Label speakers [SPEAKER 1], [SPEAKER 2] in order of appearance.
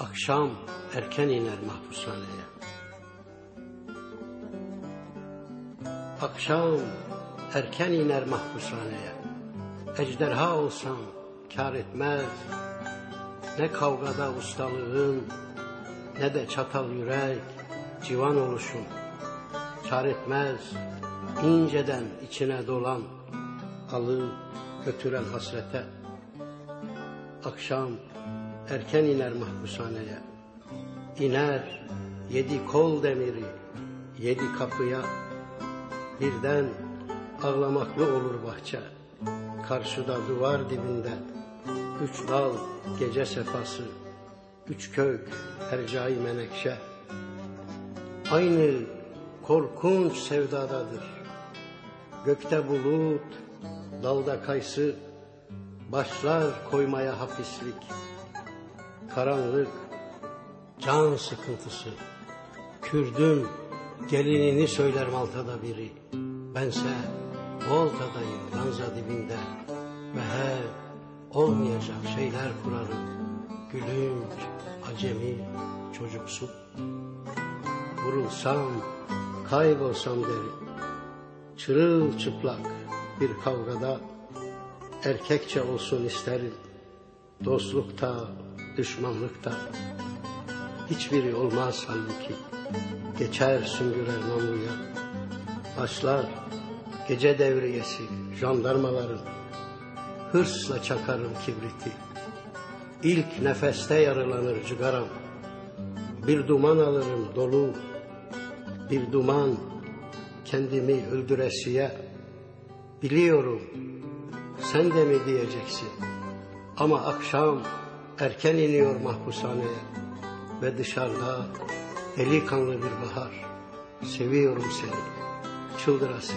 [SPEAKER 1] Akşam erken iner mahpushaneye. Akşam erken iner mahpushaneye. Ejderha olsam kar etmez. Ne kavgada ustalığın ne de çatal yürek civan oluşum. Kar etmez inceden içine dolan alı götüren hasrete. Akşam erken iner mahpushaneye. İner yedi kol demiri, yedi kapıya. Birden ağlamaklı olur bahçe. Karşıda duvar dibinde, üç dal gece sefası, üç kök hercai menekşe. Aynı korkunç sevdadadır. Gökte bulut, dalda kayısı, başlar koymaya hapislik. Karanlık, can sıkıntısı. Kürdün gelinini söyler Malta'da biri. Bense Volta'dayım ranza dibinde. Ve hep olmayacak şeyler kurarım. Gülünç, acemi, çocuksu. Vurulsam, kaybolsam derim. Çırılçıplak bir kavgada erkekçe olsun isterim. Dostlukta, düşmanlıkta hiçbiri olmaz halbuki. Geçer süngürer namluya. Başlar gece devriyesi jandarmaların. Hırsla çakarım kibriti. İlk nefeste yarılanır cigaram. Bir duman alırım dolu. Bir duman kendimi öldüresiye. Biliyorum sen de mi diyeceksin? Ama akşam erken iniyor mahpushaneye ve dışarıda delikanlı bir bahar. Seviyorum seni, çıldırası.